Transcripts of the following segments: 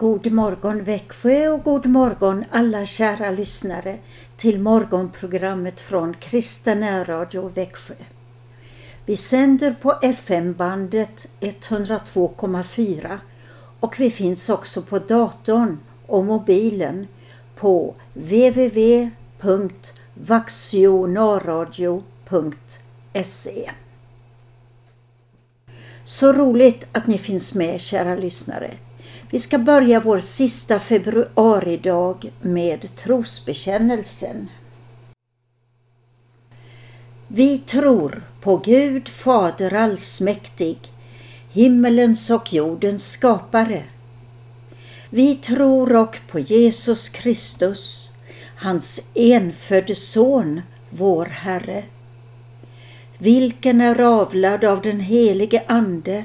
God morgon Växjö och god morgon alla kära lyssnare till morgonprogrammet från Kristen Radio Växjö. Vi sänder på FM-bandet 102,4 och vi finns också på datorn och mobilen på www.vaxionaradio.se Så roligt att ni finns med kära lyssnare. Vi ska börja vår sista februaridag med trosbekännelsen. Vi tror på Gud Fader allsmäktig, himmelens och jordens skapare. Vi tror och på Jesus Kristus, hans enfödde Son, vår Herre, vilken är avlad av den helige Ande,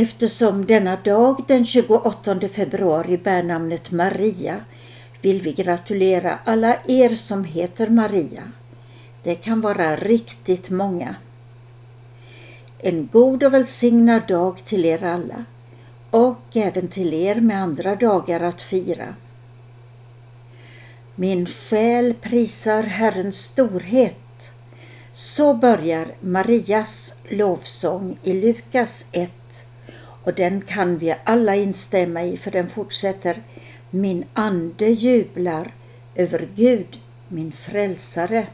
Eftersom denna dag den 28 februari bär namnet Maria vill vi gratulera alla er som heter Maria. Det kan vara riktigt många. En god och välsignad dag till er alla och även till er med andra dagar att fira. Min själ prisar Herrens storhet. Så börjar Marias lovsång i Lukas 1 och den kan vi alla instämma i för den fortsätter Min ande jublar över Gud, min frälsare.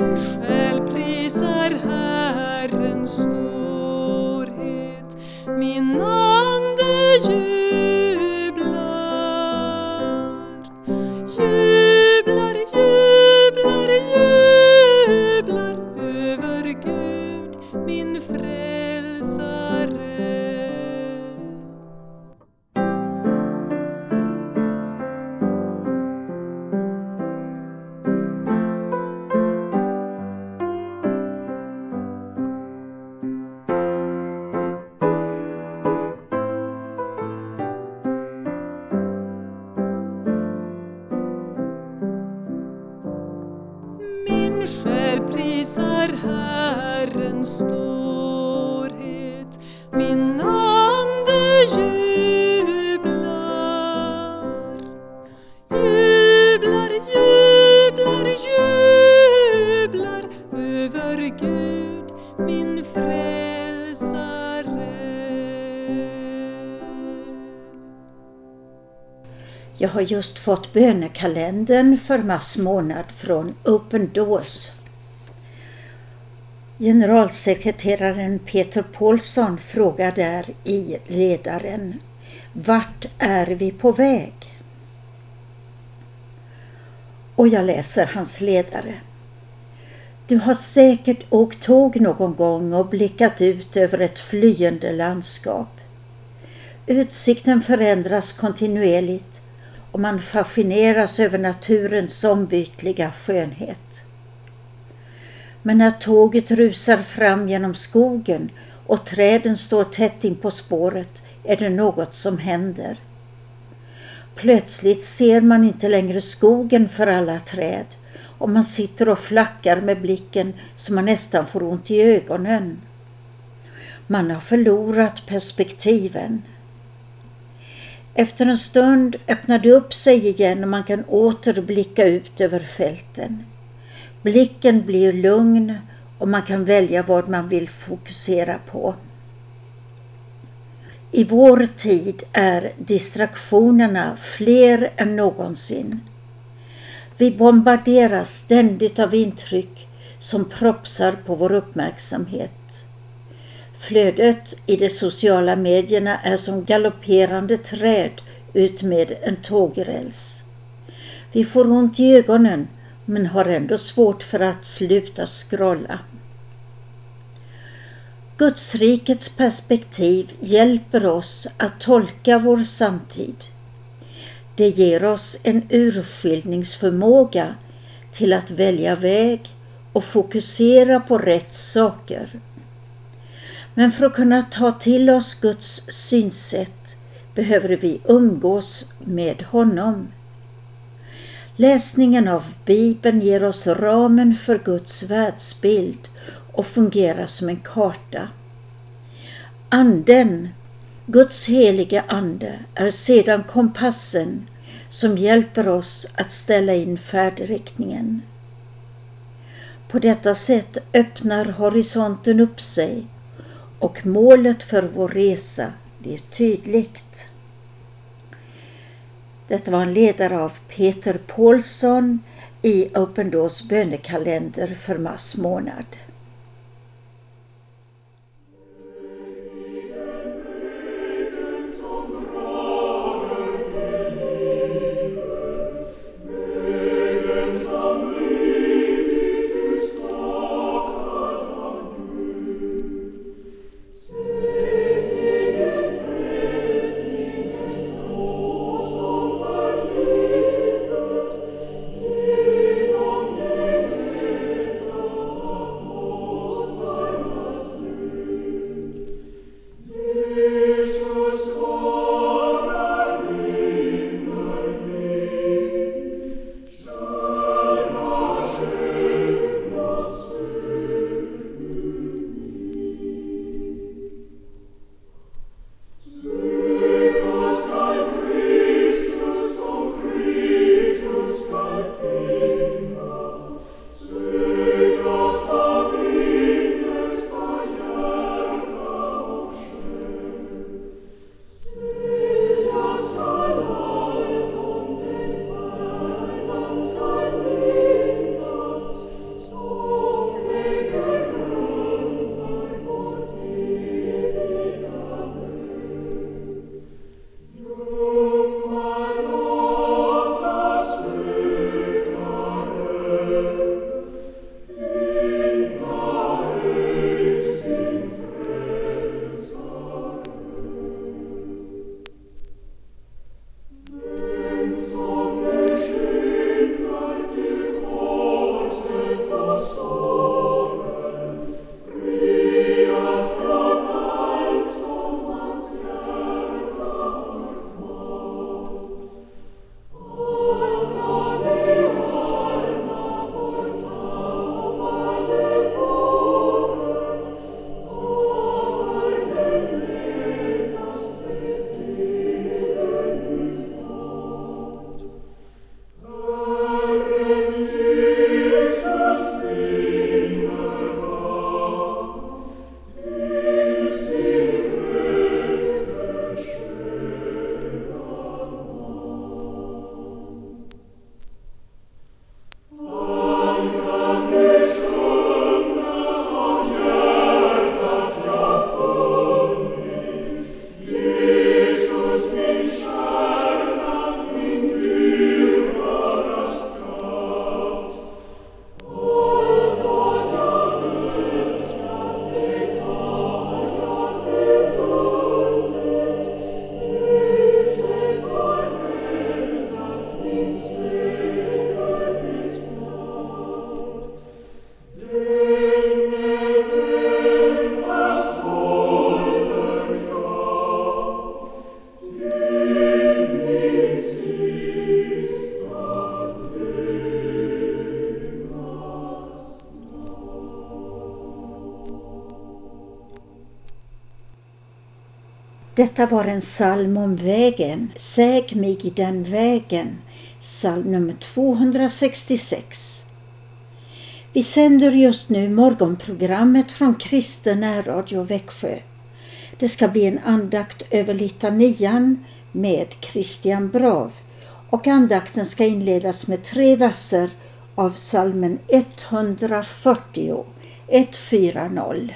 Jag har just fått bönekalendern för mars månad från Open Doors. Generalsekreteraren Peter Paulsson frågar där i ledaren Vart är vi på väg? Och jag läser hans ledare. Du har säkert åkt tåg någon gång och blickat ut över ett flyende landskap. Utsikten förändras kontinuerligt och man fascineras över naturens ombytliga skönhet. Men när tåget rusar fram genom skogen och träden står tätt in på spåret är det något som händer. Plötsligt ser man inte längre skogen för alla träd och man sitter och flackar med blicken så man nästan får ont i ögonen. Man har förlorat perspektiven. Efter en stund öppnar det upp sig igen och man kan åter blicka ut över fälten. Blicken blir lugn och man kan välja vad man vill fokusera på. I vår tid är distraktionerna fler än någonsin. Vi bombarderas ständigt av intryck som propsar på vår uppmärksamhet. Flödet i de sociala medierna är som galopperande träd ut med en tågräls. Vi får ont i ögonen men har ändå svårt för att sluta scrolla. Gudsrikets perspektiv hjälper oss att tolka vår samtid. Det ger oss en urskiljningsförmåga till att välja väg och fokusera på rätt saker. Men för att kunna ta till oss Guds synsätt behöver vi umgås med honom. Läsningen av Bibeln ger oss ramen för Guds världsbild och fungerar som en karta. Anden, Guds heliga ande, är sedan kompassen som hjälper oss att ställa in färdriktningen. På detta sätt öppnar horisonten upp sig och målet för vår resa blir tydligt. Detta var en ledare av Peter Paulsson i Open Doors bönekalender för mars månad. Detta var en psalm om vägen. Säg mig den vägen. Psalm nummer 266. Vi sänder just nu morgonprogrammet från Kristen närradio Växjö. Det ska bli en andakt över litanian med Christian Brav och andakten ska inledas med tre verser av salmen 140, 140.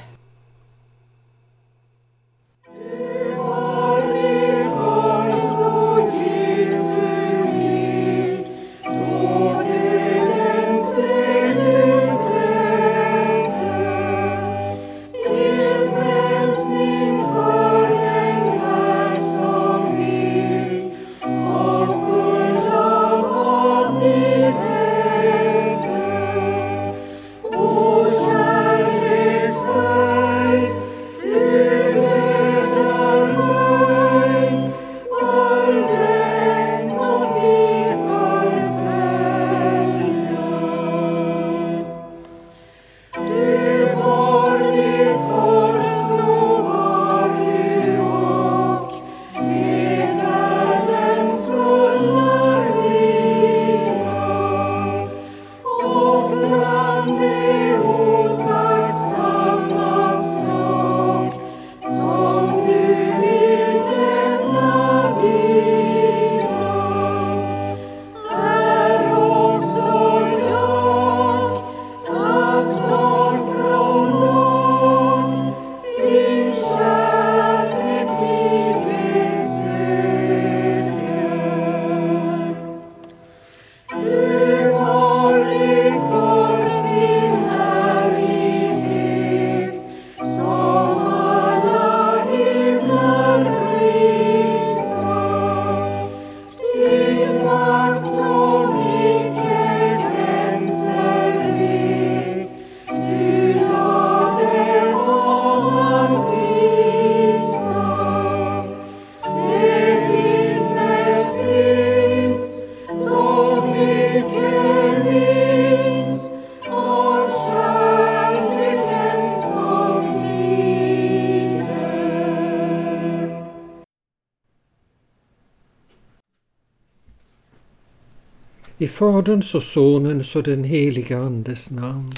Faderns och Sonens och den heliga Andes namn.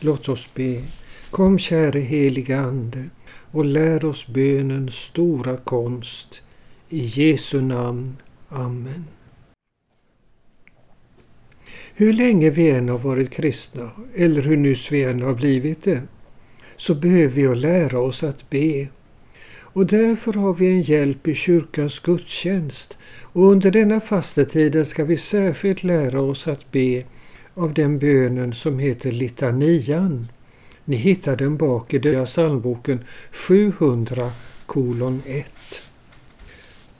Låt oss be. Kom käre heliga Ande och lär oss bönens stora konst. I Jesu namn. Amen. Hur länge vi än har varit kristna, eller hur nyss vi än har blivit det, så behöver vi lära oss att be. Och därför har vi en hjälp i kyrkans gudstjänst och under denna fastetiden ska vi särskilt lära oss att be av den bönen som heter litanian. Ni hittar den bak i den psalmboken 700 kolon 1.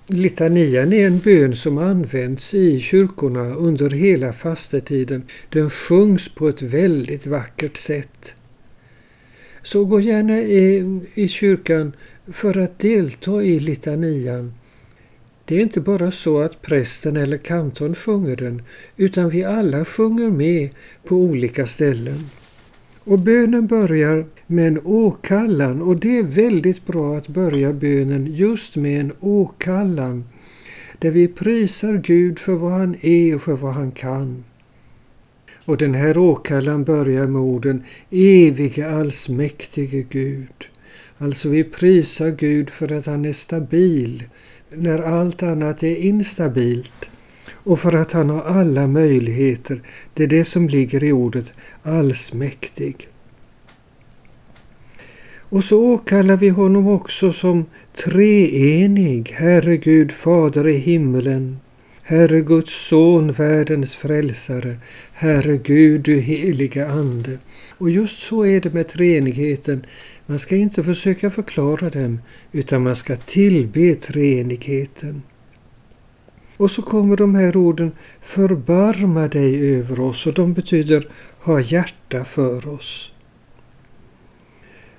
Litanian är en bön som används i kyrkorna under hela fastetiden. Den sjungs på ett väldigt vackert sätt. Så gå gärna i, i kyrkan för att delta i litanian det är inte bara så att prästen eller kantorn sjunger den, utan vi alla sjunger med på olika ställen. Och bönen börjar med en åkallan och det är väldigt bra att börja bönen just med en åkallan där vi prisar Gud för vad han är och för vad han kan. Och den här åkallan börjar med orden Evige allsmäktige Gud. Alltså vi prisar Gud för att han är stabil, när allt annat är instabilt och för att han har alla möjligheter. Det är det som ligger i ordet allsmäktig. Och så åkallar vi honom också som treenig, Herre Gud, Fader i himmelen, Herre Guds son, världens frälsare, Herre Gud, du heliga Ande. Och just så är det med treenigheten. Man ska inte försöka förklara den, utan man ska tillbe treenigheten. Och så kommer de här orden Förbarma dig över oss och de betyder ha hjärta för oss.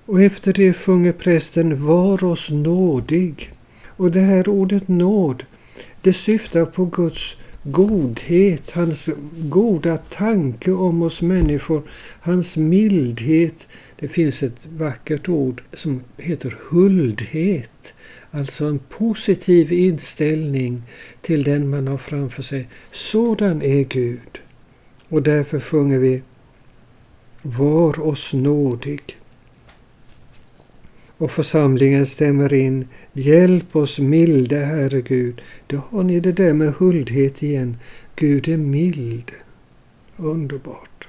Och efter det sjunger prästen Var oss nådig. Och det här ordet nåd, det syftar på Guds godhet, hans goda tanke om oss människor, hans mildhet. Det finns ett vackert ord som heter huldhet. Alltså en positiv inställning till den man har framför sig. Sådan är Gud. Och därför sjunger vi Var oss nådig. Och församlingen stämmer in Hjälp oss milde Herre Gud. Då har ni det där med huldhet igen. Gud är mild. Underbart.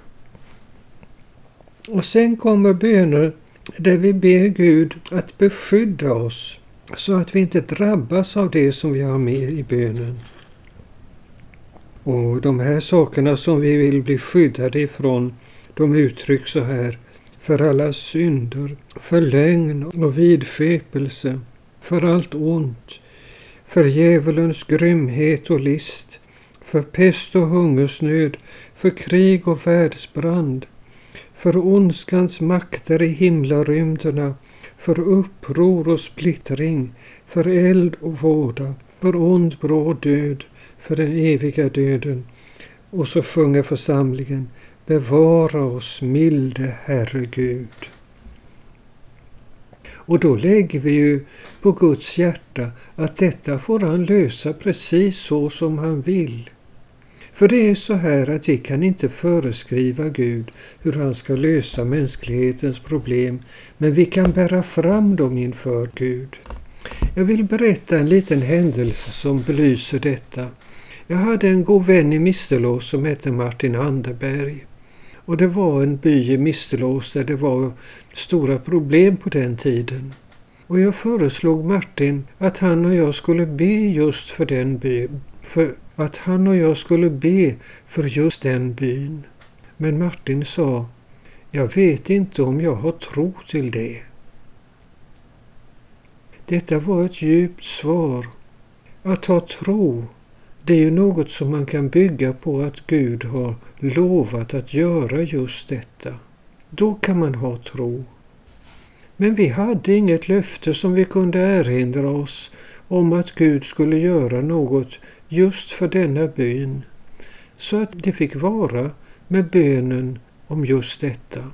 Och sen kommer böner där vi ber Gud att beskydda oss så att vi inte drabbas av det som vi har med i bönen. Och de här sakerna som vi vill bli skyddade ifrån, de uttrycks så här. För alla synder, för lögn och vidskepelse, för allt ont, för djävulens grymhet och list, för pest och hungersnöd, för krig och världsbrand, för ondskans makter i himlarymderna, för uppror och splittring, för eld och våda, för ond bråd död, för den eviga döden. Och så sjunger församlingen Bevara oss milde Herre Gud. Och då lägger vi ju på Guds hjärta att detta får han lösa precis så som han vill. För det är så här att vi kan inte föreskriva Gud hur han ska lösa mänsklighetens problem, men vi kan bära fram dem inför Gud. Jag vill berätta en liten händelse som belyser detta. Jag hade en god vän i Mistelås som hette Martin Anderberg. Och det var en by i Mistelås där det var stora problem på den tiden. Och jag föreslog Martin att han och jag skulle be just för den byn. För att han och jag skulle be för just den byn. Men Martin sa, jag vet inte om jag har tro till det. Detta var ett djupt svar. Att ha tro, det är ju något som man kan bygga på att Gud har lovat att göra just detta. Då kan man ha tro. Men vi hade inget löfte som vi kunde erinra oss om att Gud skulle göra något just för denna byn. Så att det fick vara med bönen om just detta.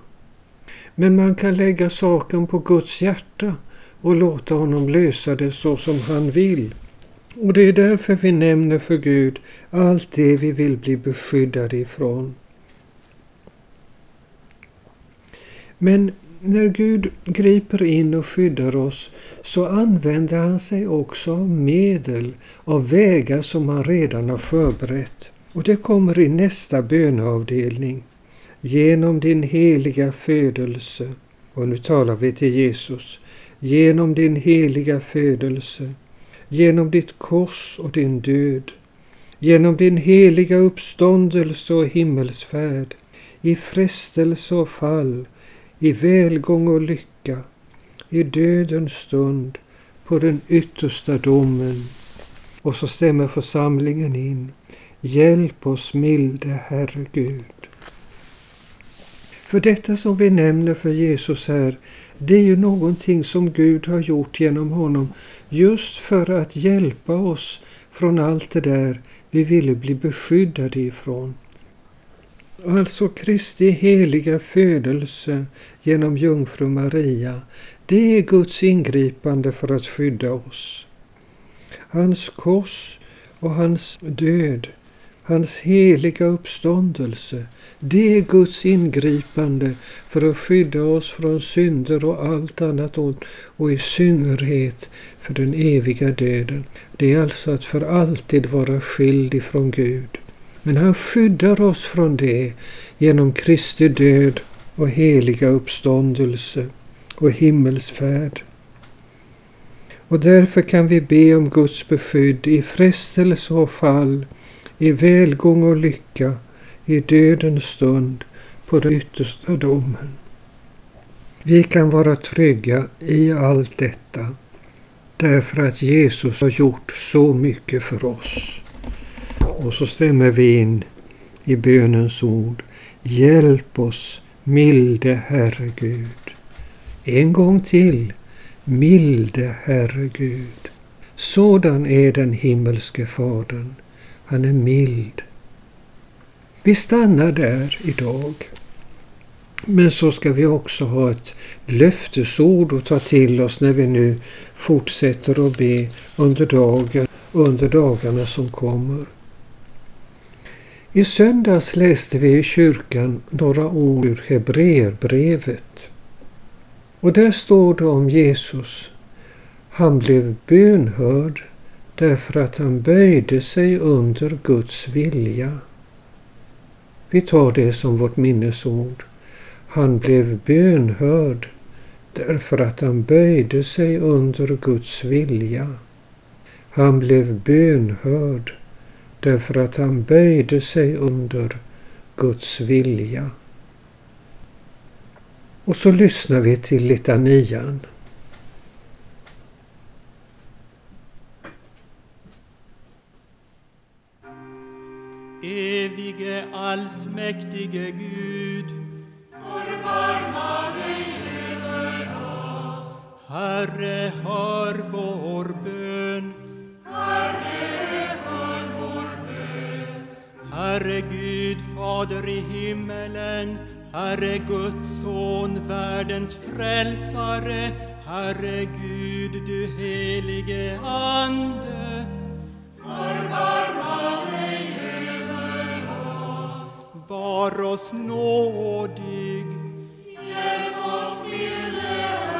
Men man kan lägga saken på Guds hjärta och låta honom lösa det så som han vill. Och det är därför vi nämner för Gud allt det vi vill bli beskyddade ifrån. Men när Gud griper in och skyddar oss så använder han sig också av medel, av vägar som han redan har förberett. Och det kommer i nästa böneavdelning. Genom din heliga födelse, och nu talar vi till Jesus, genom din heliga födelse, genom ditt kors och din död, genom din heliga uppståndelse och himmelsfärd, i frestelse och fall, i välgång och lycka, i dödens stund, på den yttersta domen. Och så stämmer församlingen in. Hjälp oss milde Herre Gud. För detta som vi nämner för Jesus här, det är ju någonting som Gud har gjort genom honom just för att hjälpa oss från allt det där vi ville bli beskyddade ifrån. Alltså Kristi heliga födelse genom jungfru Maria, det är Guds ingripande för att skydda oss. Hans kors och hans död, hans heliga uppståndelse, det är Guds ingripande för att skydda oss från synder och allt annat ont och i synnerhet för den eviga döden. Det är alltså att för alltid vara skild ifrån Gud. Men han skyddar oss från det genom Kristi död och heliga uppståndelse och himmelsfärd. Och därför kan vi be om Guds beskydd i frestelse och fall, i välgång och lycka, i dödens stund, på den yttersta domen. Vi kan vara trygga i allt detta därför att Jesus har gjort så mycket för oss. Och så stämmer vi in i bönens ord. Hjälp oss, milde Herre Gud. En gång till. Milde Herre Gud. Sådan är den himmelske Fadern. Han är mild. Vi stannar där idag. Men så ska vi också ha ett löftesord att ta till oss när vi nu fortsätter att be under dagen, under dagarna som kommer. I söndags läste vi i kyrkan några ord ur Hebreerbrevet. Och där står det om Jesus. Han blev bönhörd därför att han böjde sig under Guds vilja. Vi tar det som vårt minnesord. Han blev bönhörd därför att han böjde sig under Guds vilja. Han blev bönhörd därför att han böjde sig under Guds vilja. Och så lyssnar vi till litanian. Evige allsmäktige Gud, förbarma dig över oss. Herre, hör vår bön. Herre, hör vår bön. Herre Gud, Fader i himmelen, Herre Guds son, världens frälsare, Herre Gud, du helige Ande. Förbarma dig. Var oss nådig. Hjälp oss, milde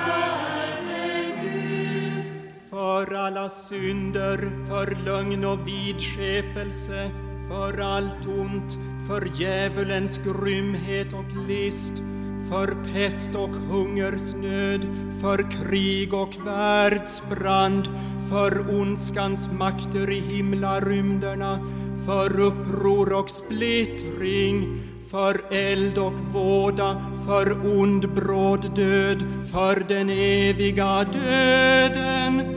Herre Gud. För alla synder, för lögn och vidskepelse, för allt ont, för djävulens grymhet och list, för pest och hungersnöd, för krig och världsbrand, för ondskans makter i himlarymderna, för uppror och splittring, för eld och våda, för ond bråd död, för den eviga döden.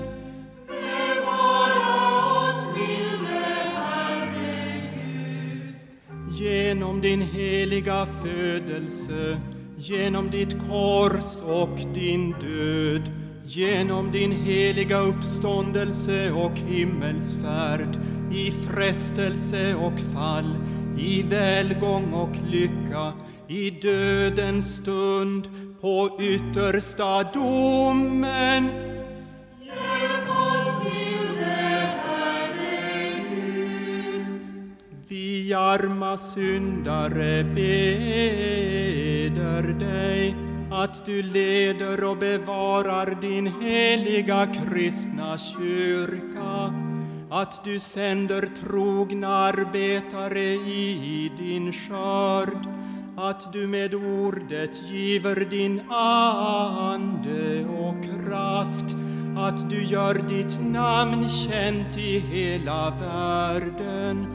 Genom din heliga födelse, genom ditt kors och din död, genom din heliga uppståndelse och himmelsfärd, i frestelse och fall, i välgång och lycka, i dödens stund, på yttersta domen. Hjälp oss, milde Herre Gud. Vi arma syndare beder dig att du leder och bevarar din heliga kristna kyrka, att du sänder trogna arbetare i din skörd, att du med ordet giver din ande och kraft, att du gör ditt namn känt i hela världen,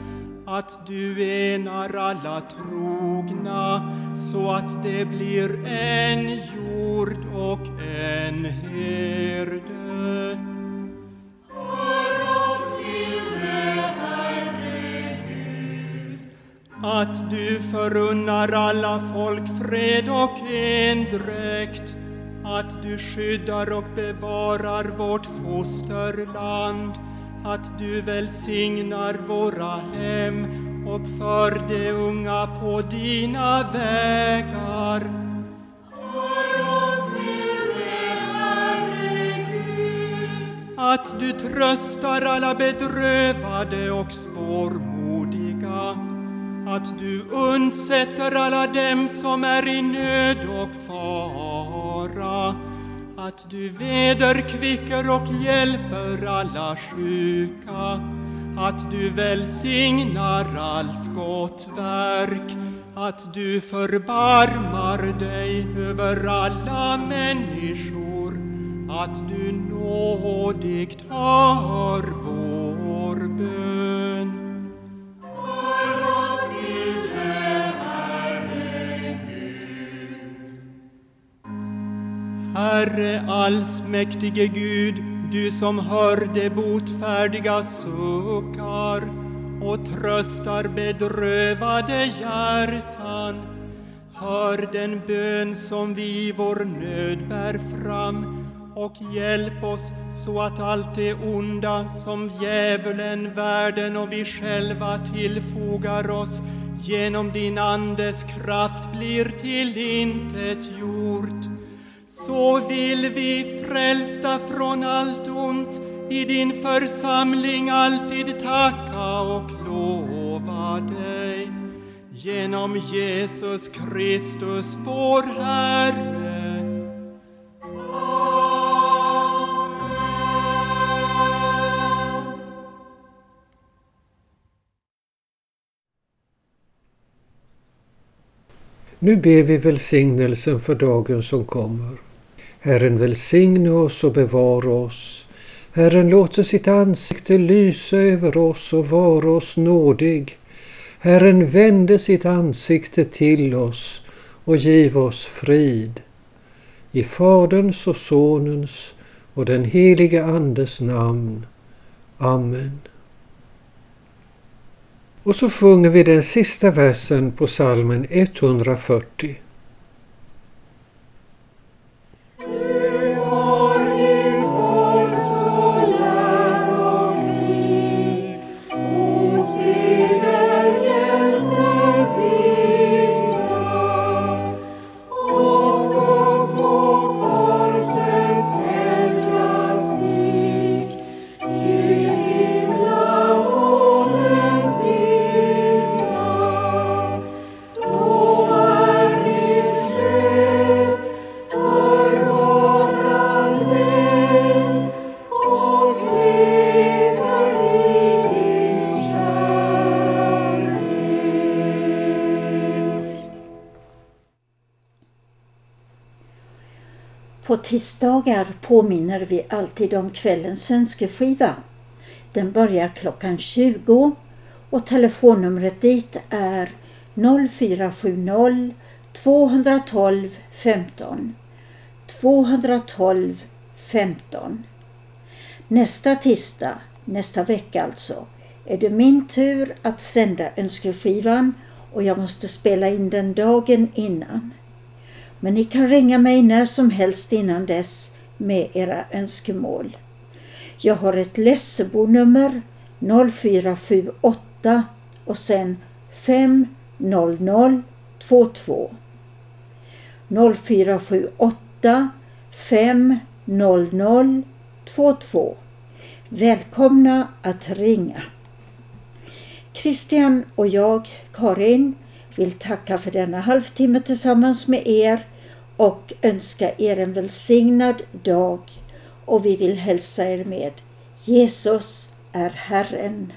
att du enar alla trogna så att det blir en jord och en herde. Att du förunnar alla folk fred och endräkt, att du skyddar och bevarar vårt fosterland, att du välsignar våra hem och för de unga på dina vägar. Att du tröstar alla bedrövade och svårmodiga, att du undsätter alla dem som är i nöd och fara, att du vederkvicker och hjälper alla sjuka, att du välsignar allt gott verk, att du förbarmar dig över alla människor, att du nådigt hör vår bön. Herre allsmäktige Gud, du som hör de botfärdiga suckar och tröstar bedrövade hjärtan. Hör den bön som vi i vår nöd bär fram och hjälp oss så att allt det onda som djävulen, världen och vi själva tillfogar oss genom din Andes kraft blir till intet gjort. Så vill vi frälsta från allt ont i din församling alltid tacka och lova dig. Genom Jesus Kristus vår Herre. Nu ber vi välsignelsen för dagen som kommer. Herren välsigne oss och bevara oss. Herren låter sitt ansikte lysa över oss och vara oss nådig. Herren vände sitt ansikte till oss och giv oss frid. I Faderns och Sonens och den helige Andes namn. Amen. Och så sjunger vi den sista versen på salmen 140. Tisdagar påminner vi alltid om kvällens önskeskiva. Den börjar klockan 20 och telefonnumret dit är 0470 212 15 212 15 Nästa tisdag, nästa vecka alltså, är det min tur att sända önskeskivan och jag måste spela in den dagen innan. Men ni kan ringa mig när som helst innan dess med era önskemål. Jag har ett Lessebo-nummer 0478 och sen 50022. 0478 50022. Välkomna att ringa. Christian och jag, Karin, vill tacka för denna halvtimme tillsammans med er och önska er en välsignad dag och vi vill hälsa er med Jesus är Herren.